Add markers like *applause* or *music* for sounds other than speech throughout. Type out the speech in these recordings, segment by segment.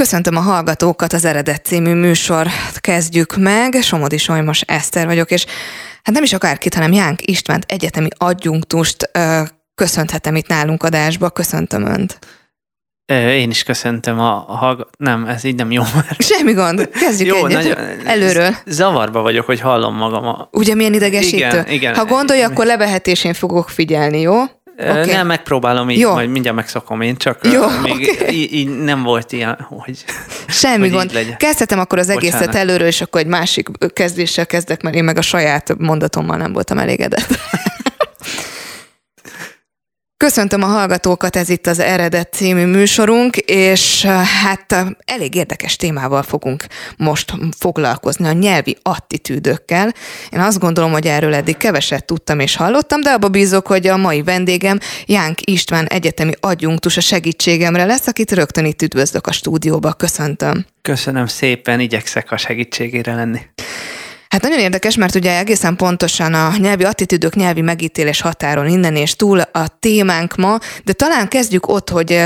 Köszöntöm a hallgatókat, az Eredet című műsor kezdjük meg. Somodi Solymos Eszter vagyok, és hát nem is akárkit, hanem Jánk Istvánt egyetemi adjunktust ö, köszönhetem itt nálunk adásba. Köszöntöm Önt. Én is köszöntöm a, a hallg... Nem, ez így nem jó már. Semmi gond, kezdjük *laughs* jó, egyet. Nagyon, előről. Zavarba vagyok, hogy hallom magam. A... Ugye milyen idegesítő? Igen, igen. Ha gondolja, akkor levehetésén fogok figyelni, jó? Okay. Nem, megpróbálom így, Jó. majd mindjárt megszokom én, csak Jó, még okay. így, így nem volt ilyen, hogy Semmi hogy gond. Kezdhetem akkor az Bocsánat. egészet előről, és akkor egy másik kezdéssel kezdek, mert én meg a saját mondatommal nem voltam elégedett. Köszöntöm a hallgatókat, ez itt az Eredet című műsorunk, és hát elég érdekes témával fogunk most foglalkozni, a nyelvi attitűdökkel. Én azt gondolom, hogy erről eddig keveset tudtam és hallottam, de abba bízok, hogy a mai vendégem Jánk István egyetemi adjunktus a segítségemre lesz, akit rögtön itt üdvözlök a stúdióba. Köszöntöm. Köszönöm szépen, igyekszek a segítségére lenni. Hát nagyon érdekes, mert ugye egészen pontosan a nyelvi attitűdök, nyelvi megítélés határon innen és túl a témánk ma, de talán kezdjük ott, hogy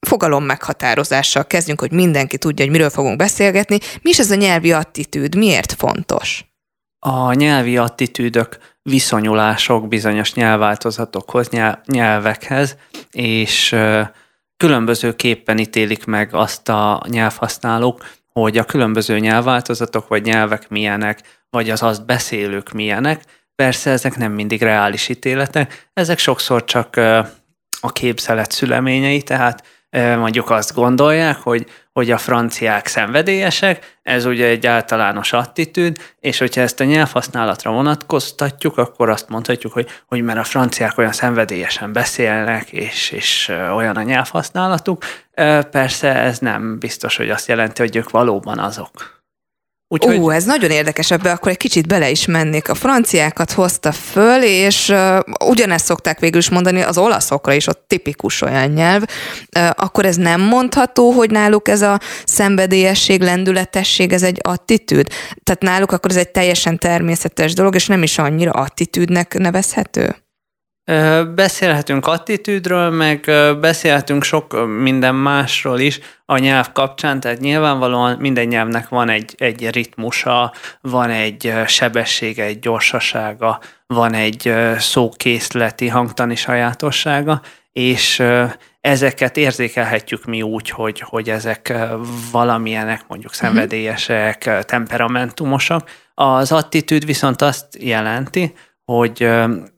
fogalom meghatározással kezdjünk, hogy mindenki tudja, hogy miről fogunk beszélgetni. Mi is ez a nyelvi attitűd? Miért fontos? A nyelvi attitűdök viszonyulások bizonyos nyelvváltozatokhoz, nyelvekhez, és különbözőképpen ítélik meg azt a nyelvhasználók, hogy a különböző nyelvváltozatok vagy nyelvek milyenek, vagy az azt beszélők milyenek. Persze ezek nem mindig reális ítéletek, ezek sokszor csak a képzelet szüleményei, tehát mondjuk azt gondolják, hogy, hogy a franciák szenvedélyesek, ez ugye egy általános attitűd, és hogyha ezt a nyelvhasználatra vonatkoztatjuk, akkor azt mondhatjuk, hogy, hogy mert a franciák olyan szenvedélyesen beszélnek, és, és olyan a nyelvhasználatuk, persze ez nem biztos, hogy azt jelenti, hogy ők valóban azok. Úgyhogy... Ó, ez nagyon érdekes, ebbe akkor egy kicsit bele is mennék. A franciákat hozta föl, és uh, ugyanezt szokták végül is mondani az olaszokra is, ott tipikus olyan nyelv. Uh, akkor ez nem mondható, hogy náluk ez a szenvedélyesség, lendületesség, ez egy attitűd? Tehát náluk akkor ez egy teljesen természetes dolog, és nem is annyira attitűdnek nevezhető? Beszélhetünk attitűdről, meg beszélhetünk sok minden másról is a nyelv kapcsán, tehát nyilvánvalóan minden nyelvnek van egy, egy ritmusa, van egy sebessége, egy gyorsasága, van egy szókészleti hangtani sajátossága, és ezeket érzékelhetjük mi úgy, hogy, hogy ezek valamilyenek, mondjuk mhm. szenvedélyesek, temperamentumosak. Az attitűd viszont azt jelenti, hogy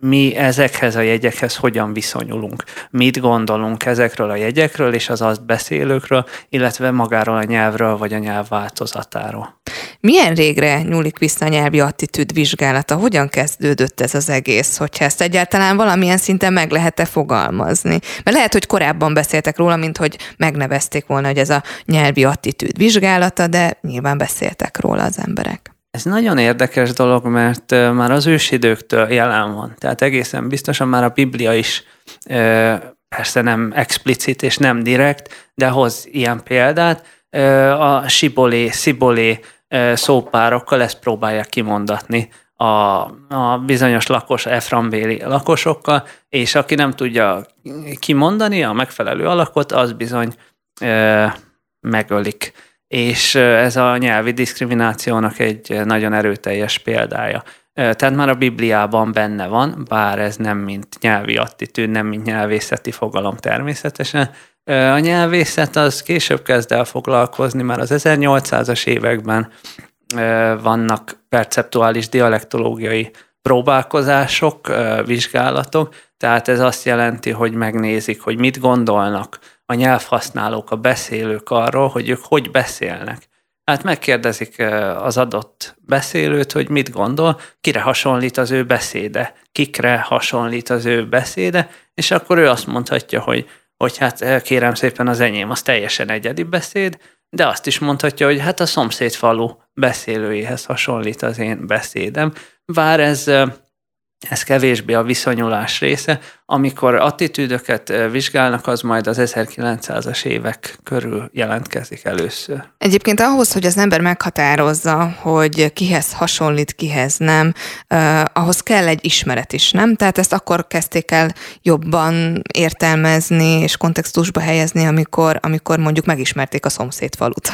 mi ezekhez a jegyekhez hogyan viszonyulunk, mit gondolunk ezekről a jegyekről és az azt beszélőkről, illetve magáról a nyelvről vagy a nyelv változatáról. Milyen régre nyúlik vissza a nyelvi attitűd vizsgálata? Hogyan kezdődött ez az egész? Hogyha ezt egyáltalán valamilyen szinten meg lehet-e fogalmazni? Mert lehet, hogy korábban beszéltek róla, mint hogy megnevezték volna, hogy ez a nyelvi attitűd vizsgálata, de nyilván beszéltek róla az emberek. Ez nagyon érdekes dolog, mert már az ősidőktől jelen van. Tehát egészen biztosan már a Biblia is persze nem explicit és nem direkt, de hoz ilyen példát. A sibolé, szibolé szópárokkal ezt próbálják kimondatni a, a bizonyos lakos, eframbéli lakosokkal, és aki nem tudja kimondani a megfelelő alakot, az bizony megölik és ez a nyelvi diszkriminációnak egy nagyon erőteljes példája. Tehát már a Bibliában benne van, bár ez nem mint nyelvi attitűd, nem mint nyelvészeti fogalom természetesen. A nyelvészet az később kezd el foglalkozni, már az 1800-as években vannak perceptuális dialektológiai próbálkozások, vizsgálatok, tehát ez azt jelenti, hogy megnézik, hogy mit gondolnak a nyelvhasználók, a beszélők arról, hogy ők hogy beszélnek. Hát megkérdezik az adott beszélőt, hogy mit gondol, kire hasonlít az ő beszéde, kikre hasonlít az ő beszéde, és akkor ő azt mondhatja, hogy, hogy hát kérem szépen az enyém az teljesen egyedi beszéd, de azt is mondhatja, hogy hát a szomszéd falu beszélőjéhez hasonlít az én beszédem. Bár ez ez kevésbé a viszonyulás része. Amikor attitűdöket vizsgálnak, az majd az 1900-as évek körül jelentkezik először. Egyébként ahhoz, hogy az ember meghatározza, hogy kihez hasonlít, kihez nem, eh, ahhoz kell egy ismeret is, nem? Tehát ezt akkor kezdték el jobban értelmezni és kontextusba helyezni, amikor, amikor mondjuk megismerték a szomszédfalut.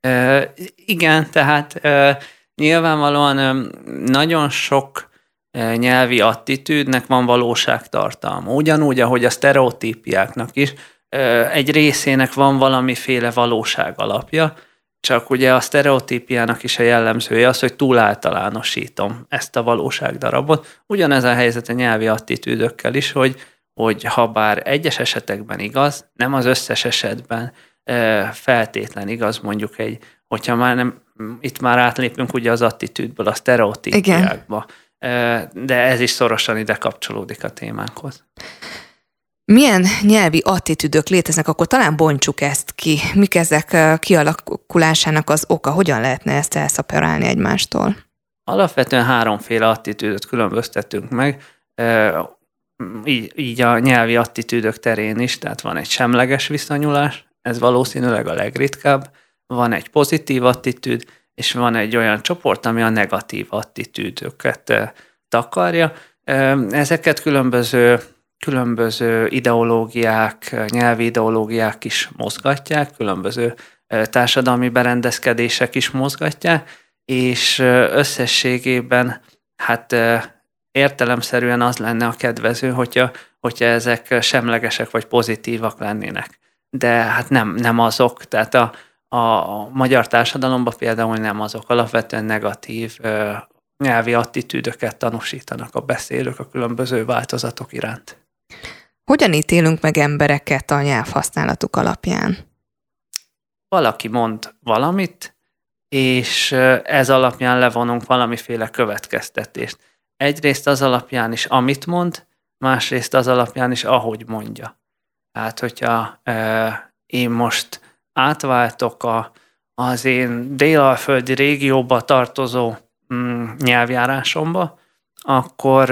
E, igen, tehát e, nyilvánvalóan nagyon sok nyelvi attitűdnek van valóságtartalma. Ugyanúgy, ahogy a sztereotípiáknak is, egy részének van valamiféle valóság alapja, csak ugye a sztereotípiának is a jellemzője az, hogy túl általánosítom ezt a valóságdarabot. Ugyanez a helyzet a nyelvi attitűdökkel is, hogy, hogy ha bár egyes esetekben igaz, nem az összes esetben feltétlen igaz mondjuk egy, hogyha már nem, itt már átlépünk ugye az attitűdből a sztereotípiákba. Igen de ez is szorosan ide kapcsolódik a témánkhoz. Milyen nyelvi attitűdök léteznek, akkor talán bontsuk ezt ki. Mik ezek kialakulásának az oka? Hogyan lehetne ezt elszaperálni egymástól? Alapvetően háromféle attitűdöt különböztetünk meg, így, így a nyelvi attitűdök terén is, tehát van egy semleges viszonyulás, ez valószínűleg a legritkább, van egy pozitív attitűd, és van egy olyan csoport, ami a negatív attitűdöket takarja. Ezeket különböző, különböző ideológiák, nyelvi ideológiák is mozgatják, különböző társadalmi berendezkedések is mozgatják, és összességében hát értelemszerűen az lenne a kedvező, hogyha, hogyha ezek semlegesek vagy pozitívak lennének. De hát nem, nem azok, tehát a, a magyar társadalomban például nem azok alapvetően negatív nyelvi attitűdöket tanúsítanak a beszélők a különböző változatok iránt. Hogyan ítélünk meg embereket a nyelvhasználatuk alapján? Valaki mond valamit, és ez alapján levonunk valamiféle következtetést. Egyrészt az alapján is, amit mond, másrészt az alapján is, ahogy mondja. Hát, hogyha e, én most átváltok a, az én délalföldi régióba tartozó mm, nyelvjárásomba, akkor,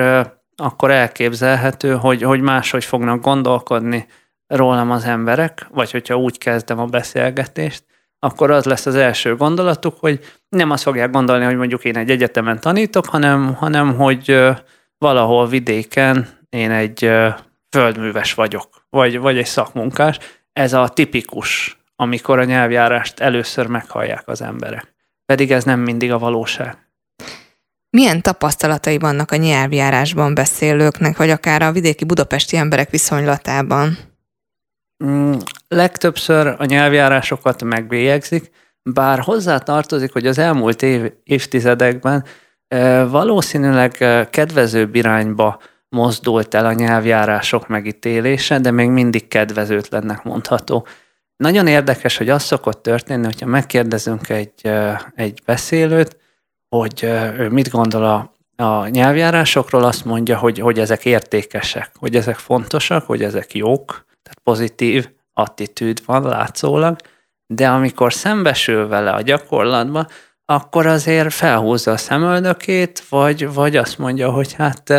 akkor elképzelhető, hogy, hogy máshogy fognak gondolkodni rólam az emberek, vagy hogyha úgy kezdem a beszélgetést, akkor az lesz az első gondolatuk, hogy nem azt fogják gondolni, hogy mondjuk én egy egyetemen tanítok, hanem, hanem hogy valahol vidéken én egy földműves vagyok, vagy, vagy egy szakmunkás. Ez a tipikus amikor a nyelvjárást először meghallják az emberek. Pedig ez nem mindig a valóság. Milyen tapasztalatai vannak a nyelvjárásban beszélőknek, vagy akár a vidéki budapesti emberek viszonylatában? Mm, legtöbbször a nyelvjárásokat megbélyegzik, bár hozzá tartozik, hogy az elmúlt év, évtizedekben e, valószínűleg e, kedvezőbb irányba mozdult el a nyelvjárások megítélése, de még mindig kedvezőtlennek mondható. Nagyon érdekes, hogy az szokott történni, hogyha megkérdezünk egy, egy beszélőt, hogy ő mit gondol a, a nyelvjárásokról, azt mondja, hogy, hogy ezek értékesek, hogy ezek fontosak, hogy ezek jók, tehát pozitív attitűd van látszólag, de amikor szembesül vele a gyakorlatban, akkor azért felhúzza a szemöldökét, vagy, vagy azt mondja, hogy hát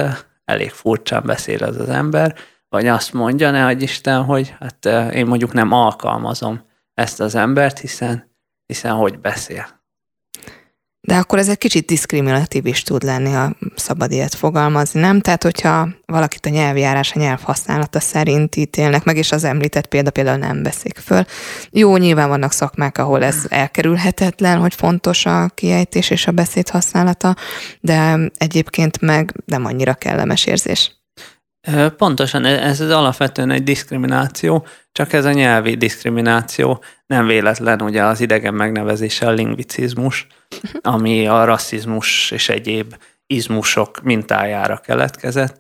elég furcsán beszél az az ember, vagy azt mondja, ne hogy Isten, hogy hát eh, én mondjuk nem alkalmazom ezt az embert, hiszen, hiszen hogy beszél. De akkor ez egy kicsit diszkriminatív is tud lenni, ha szabad ilyet fogalmazni, nem? Tehát, hogyha valakit a nyelvjárás, a nyelvhasználata szerint ítélnek meg, és az említett példa például nem veszik föl. Jó, nyilván vannak szakmák, ahol ez elkerülhetetlen, hogy fontos a kiejtés és a beszéd használata, de egyébként meg nem annyira kellemes érzés. Pontosan, e, ez az alapvetően egy diszkrimináció, csak ez a nyelvi diszkrimináció nem véletlen ugye az idegen megnevezése a lingvicizmus, ami a rasszizmus és egyéb izmusok mintájára keletkezett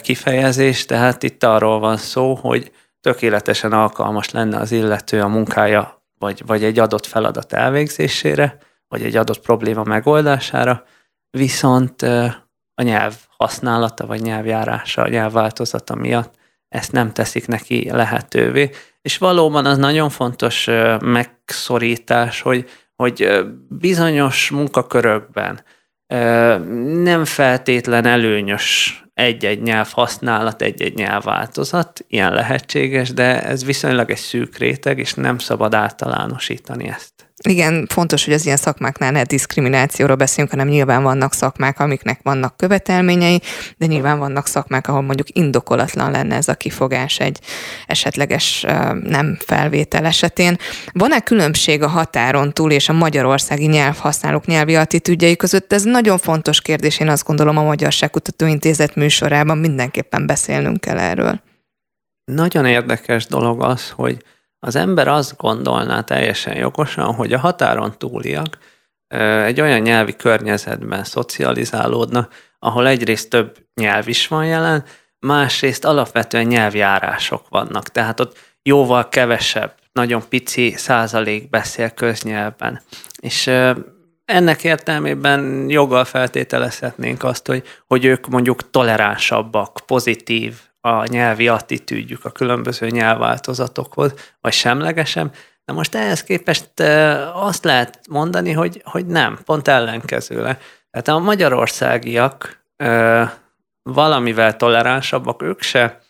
kifejezés, tehát itt arról van szó, hogy tökéletesen alkalmas lenne az illető a munkája, vagy, vagy egy adott feladat elvégzésére, vagy egy adott probléma megoldására, viszont a nyelv használata vagy nyelvjárása, nyelvváltozata miatt ezt nem teszik neki lehetővé. És valóban az nagyon fontos megszorítás, hogy, hogy bizonyos munkakörökben Nem feltétlen előnyös egy-egy nyelv használat, egy-egy nyelvváltozat, ilyen lehetséges, de ez viszonylag egy szűk réteg, és nem szabad általánosítani ezt. Igen, fontos, hogy az ilyen szakmáknál ne diszkriminációról beszélünk, hanem nyilván vannak szakmák, amiknek vannak követelményei, de nyilván vannak szakmák, ahol mondjuk indokolatlan lenne ez a kifogás egy esetleges nem felvétel esetén. Van-e különbség a határon túl és a magyarországi nyelvhasználók nyelvi attitűdjei között? Ez nagyon fontos kérdés, én azt gondolom a Magyarságkutató Intézet műsorában mindenképpen beszélnünk kell erről. Nagyon érdekes dolog az, hogy az ember azt gondolná teljesen jogosan, hogy a határon túliak egy olyan nyelvi környezetben szocializálódna, ahol egyrészt több nyelv is van jelen, másrészt alapvetően nyelvjárások vannak. Tehát ott jóval kevesebb, nagyon pici százalék beszél köznyelven. És ennek értelmében joggal feltételezhetnénk azt, hogy, hogy ők mondjuk toleránsabbak, pozitív a nyelvi attitűdjük a különböző nyelvváltozatokhoz, vagy semlegesem, de most ehhez képest azt lehet mondani, hogy, hogy nem, pont ellenkezőle. Tehát a magyarországiak valamivel toleránsabbak, ők se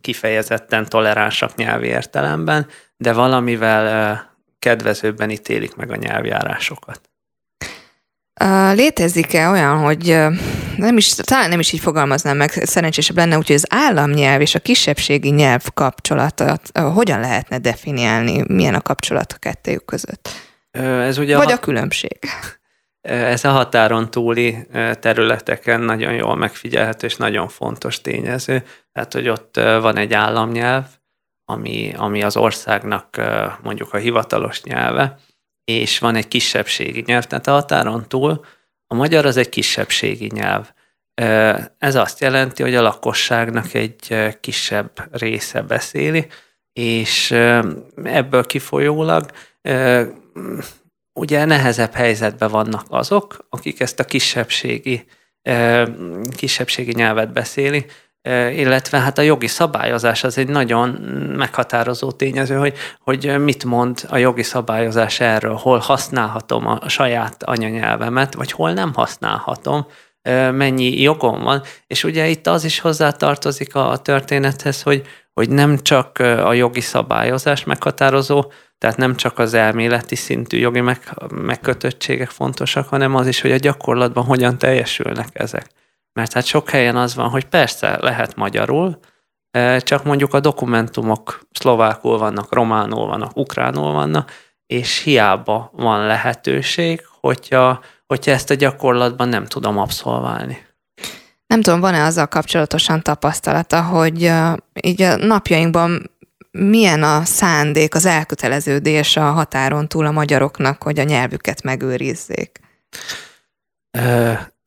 kifejezetten toleránsak nyelvi értelemben, de valamivel kedvezőbben ítélik meg a nyelvjárásokat. Létezik-e olyan, hogy nem is, talán nem is így fogalmaznám meg, szerencsésebb lenne, úgyhogy az államnyelv és a kisebbségi nyelv kapcsolatot hogyan lehetne definiálni, milyen a kapcsolat a kettőjük között? Ez ugye Vagy a, a különbség? Ez a határon túli területeken nagyon jól megfigyelhető és nagyon fontos tényező. Tehát, hogy ott van egy államnyelv, ami, ami az országnak mondjuk a hivatalos nyelve, és van egy kisebbségi nyelv. Tehát a határon túl a magyar az egy kisebbségi nyelv. Ez azt jelenti, hogy a lakosságnak egy kisebb része beszéli, és ebből kifolyólag ugye nehezebb helyzetben vannak azok, akik ezt a kisebbségi, kisebbségi nyelvet beszéli, illetve hát a jogi szabályozás az egy nagyon meghatározó tényező, hogy, hogy mit mond a jogi szabályozás erről, hol használhatom a saját anyanyelvemet, vagy hol nem használhatom, mennyi jogom van. És ugye itt az is hozzátartozik a történethez, hogy, hogy nem csak a jogi szabályozás meghatározó, tehát nem csak az elméleti szintű jogi meg, megkötöttségek fontosak, hanem az is, hogy a gyakorlatban hogyan teljesülnek ezek. Mert hát sok helyen az van, hogy persze lehet magyarul, csak mondjuk a dokumentumok szlovákul vannak, románul vannak, ukránul vannak, és hiába van lehetőség, hogyha, hogyha ezt a gyakorlatban nem tudom abszolválni. Nem tudom, van-e azzal kapcsolatosan tapasztalata, hogy így a napjainkban milyen a szándék, az elköteleződés a határon túl a magyaroknak, hogy a nyelvüket megőrizzék?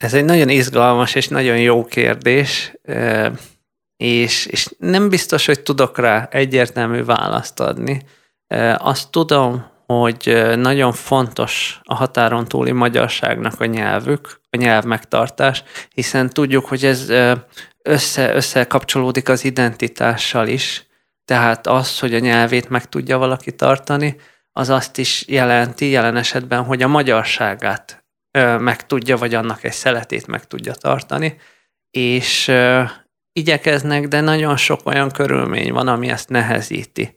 Ez egy nagyon izgalmas és nagyon jó kérdés, és, és nem biztos, hogy tudok rá egyértelmű választ adni. Azt tudom, hogy nagyon fontos a határon túli magyarságnak a nyelvük, a nyelv megtartás, hiszen tudjuk, hogy ez össze, összekapcsolódik az identitással is, tehát az, hogy a nyelvét meg tudja valaki tartani, az azt is jelenti jelen esetben, hogy a magyarságát meg tudja, vagy annak egy szeletét meg tudja tartani, és igyekeznek, de nagyon sok olyan körülmény van, ami ezt nehezíti.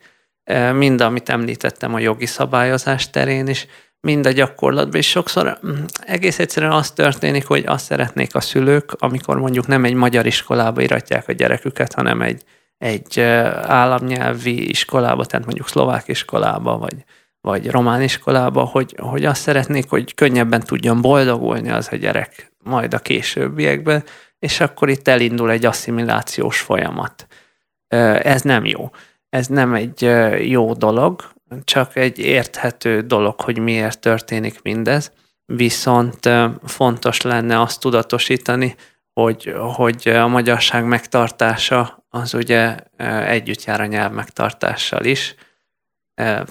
Mind, amit említettem a jogi szabályozás terén is, mind a gyakorlatban, és sokszor mm, egész egyszerűen az történik, hogy azt szeretnék a szülők, amikor mondjuk nem egy magyar iskolába iratják a gyereküket, hanem egy, egy államnyelvi iskolába, tehát mondjuk szlovák iskolába, vagy, vagy román iskolába, hogy, hogy azt szeretnék, hogy könnyebben tudjon boldogulni az a gyerek majd a későbbiekben, és akkor itt elindul egy asszimilációs folyamat. Ez nem jó. Ez nem egy jó dolog, csak egy érthető dolog, hogy miért történik mindez, viszont fontos lenne azt tudatosítani, hogy, hogy a magyarság megtartása az ugye együtt jár a nyelv megtartással is,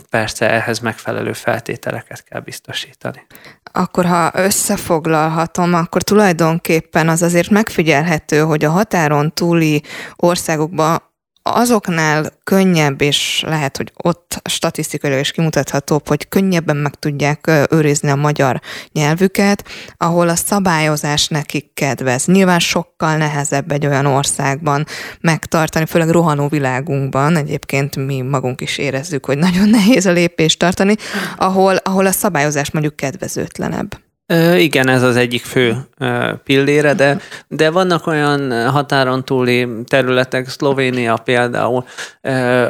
persze ehhez megfelelő feltételeket kell biztosítani. Akkor ha összefoglalhatom, akkor tulajdonképpen az azért megfigyelhető, hogy a határon túli országokban azoknál könnyebb, és lehet, hogy ott statisztikailag is kimutathatóbb, hogy könnyebben meg tudják őrizni a magyar nyelvüket, ahol a szabályozás nekik kedvez. Nyilván sokkal nehezebb egy olyan országban megtartani, főleg rohanó világunkban, egyébként mi magunk is érezzük, hogy nagyon *laughs* nehéz a lépést tartani, ahol, ahol a szabályozás mondjuk kedvezőtlenebb. Igen, ez az egyik fő pillére, de, de vannak olyan határon túli területek, Szlovénia például,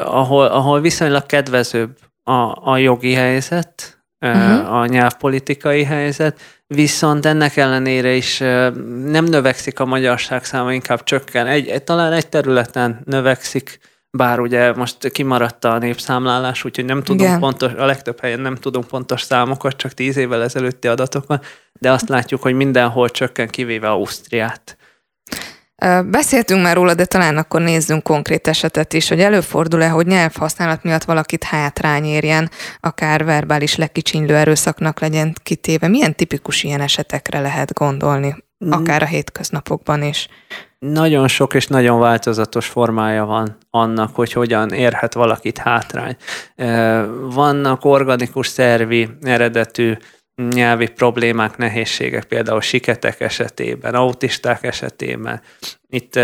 ahol, ahol viszonylag kedvezőbb a, a jogi helyzet, uh-huh. a nyelvpolitikai helyzet, viszont ennek ellenére is nem növekszik a magyarság száma, inkább csökken. Egy, talán egy területen növekszik, bár ugye most kimaradt a népszámlálás, úgyhogy nem tudunk Igen. pontos, a legtöbb helyen nem tudunk pontos számokat, csak tíz évvel ezelőtti adatokat, de azt látjuk, hogy mindenhol csökken, kivéve Ausztriát. Beszéltünk már róla, de talán akkor nézzünk konkrét esetet is, hogy előfordul-e, hogy nyelvhasználat miatt valakit hátrány érjen, akár verbális lekicsinylő erőszaknak legyen kitéve. Milyen tipikus ilyen esetekre lehet gondolni, mm. akár a hétköznapokban is? Nagyon sok és nagyon változatos formája van annak, hogy hogyan érhet valakit hátrány. Vannak organikus szervi eredetű nyelvi problémák, nehézségek, például siketek esetében, autisták esetében. Itt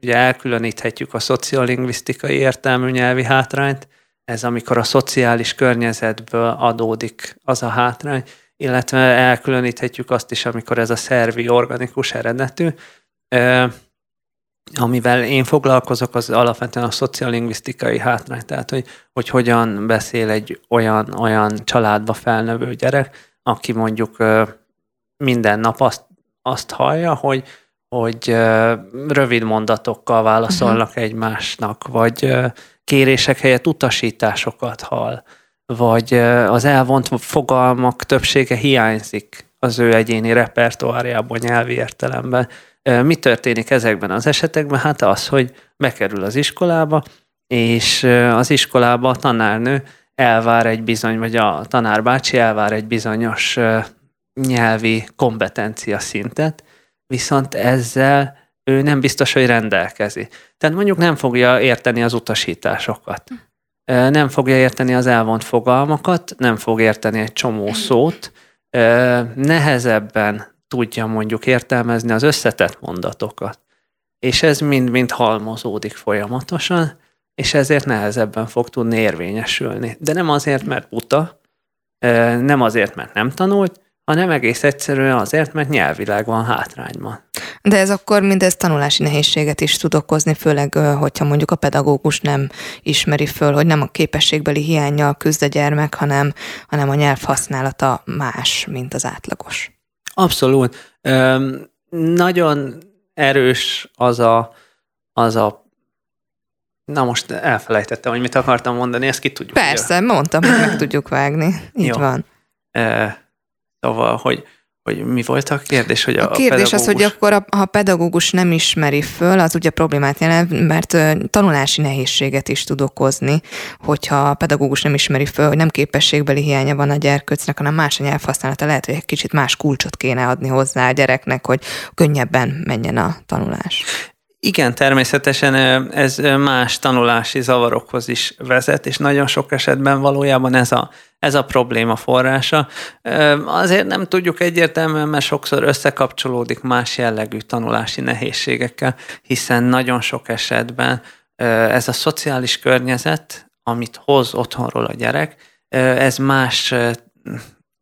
ugye elkülöníthetjük a szociolingvisztikai értelmű nyelvi hátrányt, ez amikor a szociális környezetből adódik az a hátrány, illetve elkülöníthetjük azt is, amikor ez a szervi organikus eredetű, amivel én foglalkozok, az alapvetően a szociolingvisztikai hátrány, tehát hogy, hogy hogyan beszél egy olyan, olyan családba felnövő gyerek, aki mondjuk minden nap azt, azt hallja, hogy, hogy rövid mondatokkal válaszolnak uh-huh. egymásnak, vagy kérések helyett utasításosokat hall, vagy az elvont fogalmak többsége hiányzik az ő egyéni repertoárjából nyelvi értelemben. Mi történik ezekben az esetekben? Hát az, hogy bekerül az iskolába, és az iskolába a tanárnő elvár egy bizony, vagy a tanárbácsi elvár egy bizonyos nyelvi kompetencia szintet, viszont ezzel ő nem biztos, hogy rendelkezi. Tehát mondjuk nem fogja érteni az utasításokat, nem fogja érteni az elvont fogalmakat, nem fog érteni egy csomó szót, nehezebben tudja mondjuk értelmezni az összetett mondatokat. És ez mind-mind halmozódik folyamatosan, és ezért nehezebben fog tudni érvényesülni. De nem azért, mert buta, nem azért, mert nem tanult, hanem egész egyszerűen azért, mert nyelvileg van hátrányban. De ez akkor mindez tanulási nehézséget is tud okozni, főleg, hogyha mondjuk a pedagógus nem ismeri föl, hogy nem a képességbeli hiányjal küzd a gyermek, hanem, hanem a nyelv használata más, mint az átlagos. Abszolút. Üm, nagyon erős az a, az a Na most elfelejtettem, hogy mit akartam mondani, ezt ki tudjuk. Persze, ugye? mondtam, hogy meg tudjuk vágni. Így Jó. van. E, szóval, hogy hogy mi volt a kérdés? Hogy a, a kérdés pedagógus... az, hogy akkor a, ha a pedagógus nem ismeri föl, az ugye problémát jelent, mert tanulási nehézséget is tud okozni, hogyha a pedagógus nem ismeri föl, hogy nem képességbeli hiánya van a gyerkőcnek, hanem más a nyelvhasználata, lehet, hogy egy kicsit más kulcsot kéne adni hozzá a gyereknek, hogy könnyebben menjen a tanulás. Igen, természetesen ez más tanulási zavarokhoz is vezet, és nagyon sok esetben valójában ez a, ez a probléma forrása. Azért nem tudjuk egyértelműen, mert sokszor összekapcsolódik más jellegű tanulási nehézségekkel, hiszen nagyon sok esetben ez a szociális környezet, amit hoz otthonról a gyerek, ez más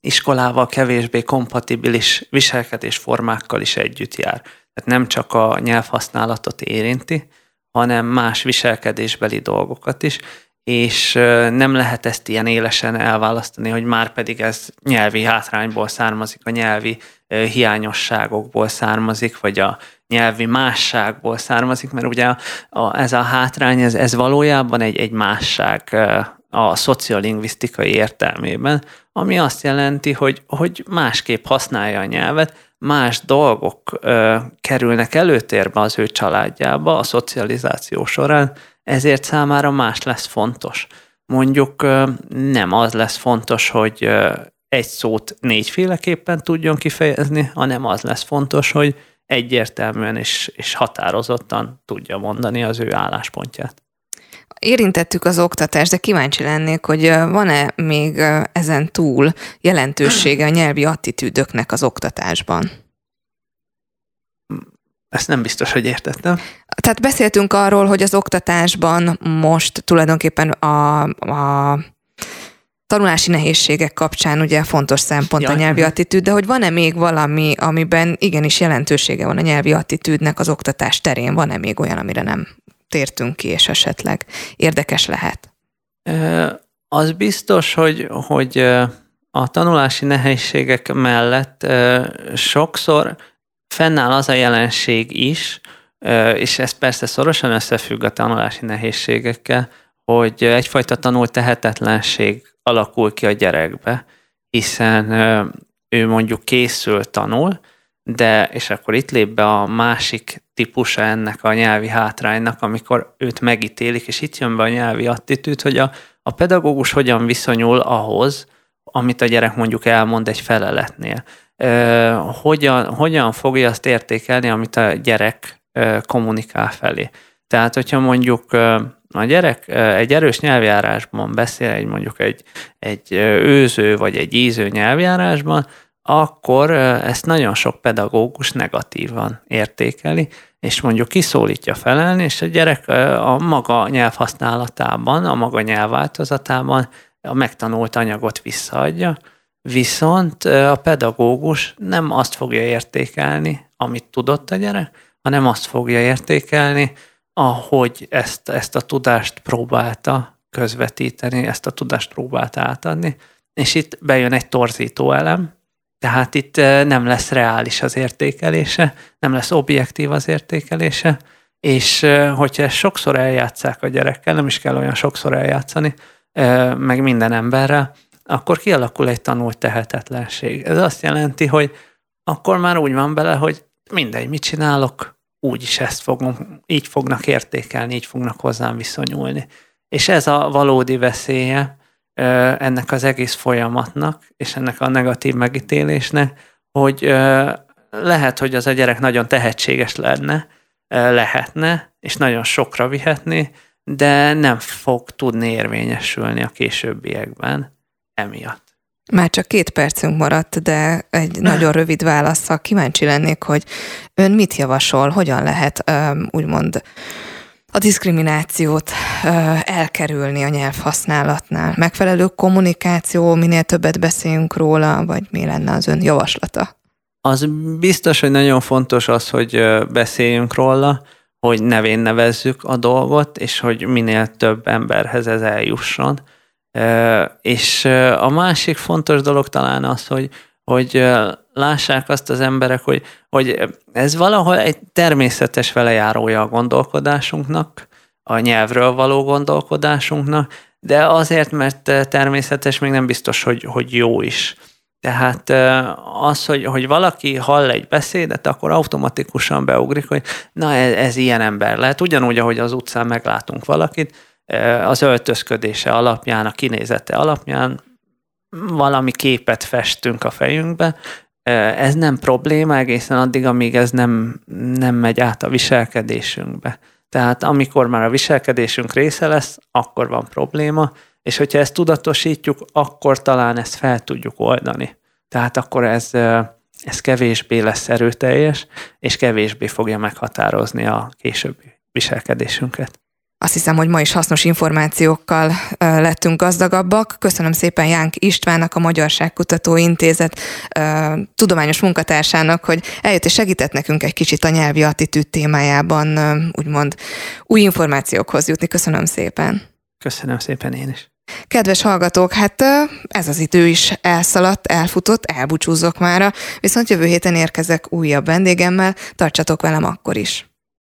iskolával kevésbé kompatibilis viselkedésformákkal is együtt jár. Tehát nem csak a nyelvhasználatot érinti, hanem más viselkedésbeli dolgokat is, és nem lehet ezt ilyen élesen elválasztani, hogy már pedig ez nyelvi hátrányból származik, a nyelvi hiányosságokból származik, vagy a nyelvi másságból származik, mert ugye a, a, ez a hátrány, ez, ez valójában egy, egy másság a szociolingvisztikai értelmében, ami azt jelenti, hogy, hogy másképp használja a nyelvet, más dolgok ö, kerülnek előtérbe az ő családjába a szocializáció során, ezért számára más lesz fontos. Mondjuk ö, nem az lesz fontos, hogy ö, egy szót négyféleképpen tudjon kifejezni, hanem az lesz fontos, hogy egyértelműen és, és határozottan tudja mondani az ő álláspontját. Érintettük az oktatást, de kíváncsi lennék, hogy van-e még ezen túl jelentősége a nyelvi attitűdöknek az oktatásban? Ezt nem biztos, hogy értettem. Tehát beszéltünk arról, hogy az oktatásban most tulajdonképpen a, a tanulási nehézségek kapcsán ugye fontos szempont ja, a nyelvi attitűd, de hogy van-e még valami, amiben igenis jelentősége van a nyelvi attitűdnek az oktatás terén? Van-e még olyan, amire nem tértünk ki, és esetleg érdekes lehet? Az biztos, hogy, hogy a tanulási nehézségek mellett sokszor fennáll az a jelenség is, és ez persze szorosan összefügg a tanulási nehézségekkel, hogy egyfajta tanult tehetetlenség alakul ki a gyerekbe, hiszen ő mondjuk készül, tanul, de, és akkor itt lép be a másik típusa ennek a nyelvi hátránynak, amikor őt megítélik, és itt jön be a nyelvi attitűd, hogy a, a pedagógus hogyan viszonyul ahhoz, amit a gyerek mondjuk elmond egy feleletnél. Ö, hogyan, hogyan fogja azt értékelni, amit a gyerek ö, kommunikál felé. Tehát, hogyha mondjuk a gyerek egy erős nyelvjárásban beszél, egy mondjuk egy, egy őző vagy egy íző nyelvjárásban, akkor ezt nagyon sok pedagógus negatívan értékeli, és mondjuk kiszólítja felelni, és a gyerek a maga nyelvhasználatában, a maga nyelvváltozatában a megtanult anyagot visszaadja, viszont a pedagógus nem azt fogja értékelni, amit tudott a gyerek, hanem azt fogja értékelni, ahogy ezt, ezt a tudást próbálta közvetíteni, ezt a tudást próbálta átadni, és itt bejön egy torzító elem, tehát itt eh, nem lesz reális az értékelése, nem lesz objektív az értékelése, és eh, hogyha ezt sokszor eljátszák a gyerekkel, nem is kell olyan sokszor eljátszani, eh, meg minden emberrel, akkor kialakul egy tanult tehetetlenség. Ez azt jelenti, hogy akkor már úgy van bele, hogy mindegy, mit csinálok, úgy is ezt fogom, így fognak értékelni, így fognak hozzám viszonyulni. És ez a valódi veszélye ennek az egész folyamatnak, és ennek a negatív megítélésnek, hogy lehet, hogy az a gyerek nagyon tehetséges lenne, lehetne, és nagyon sokra vihetné, de nem fog tudni érvényesülni a későbbiekben emiatt. Már csak két percünk maradt, de egy nagyon rövid válaszsal kíváncsi lennék, hogy ön mit javasol, hogyan lehet úgymond a diszkriminációt elkerülni a nyelvhasználatnál? Megfelelő kommunikáció, minél többet beszéljünk róla, vagy mi lenne az ön javaslata? Az biztos, hogy nagyon fontos az, hogy beszéljünk róla, hogy nevén nevezzük a dolgot, és hogy minél több emberhez ez eljusson és a másik fontos dolog talán az, hogy, hogy lássák azt az emberek, hogy, hogy ez valahol egy természetes velejárója a gondolkodásunknak, a nyelvről való gondolkodásunknak, de azért, mert természetes, még nem biztos, hogy, hogy jó is. Tehát az, hogy, hogy valaki hall egy beszédet, akkor automatikusan beugrik, hogy na ez, ez ilyen ember lehet. Ugyanúgy, ahogy az utcán meglátunk valakit, az öltözködése alapján, a kinézete alapján valami képet festünk a fejünkbe. Ez nem probléma egészen addig, amíg ez nem, nem megy át a viselkedésünkbe. Tehát amikor már a viselkedésünk része lesz, akkor van probléma, és hogyha ezt tudatosítjuk, akkor talán ezt fel tudjuk oldani. Tehát akkor ez, ez kevésbé lesz erőteljes, és kevésbé fogja meghatározni a későbbi viselkedésünket. Azt hiszem, hogy ma is hasznos információkkal lettünk gazdagabbak. Köszönöm szépen Jánk Istvánnak, a Magyarságkutató Intézet tudományos munkatársának, hogy eljött és segített nekünk egy kicsit a nyelvi attitűd témájában, úgymond új információkhoz jutni. Köszönöm szépen. Köszönöm szépen én is. Kedves hallgatók, hát ez az idő is elszaladt, elfutott, elbúcsúzok mára, viszont jövő héten érkezek újabb vendégemmel, tartsatok velem akkor is.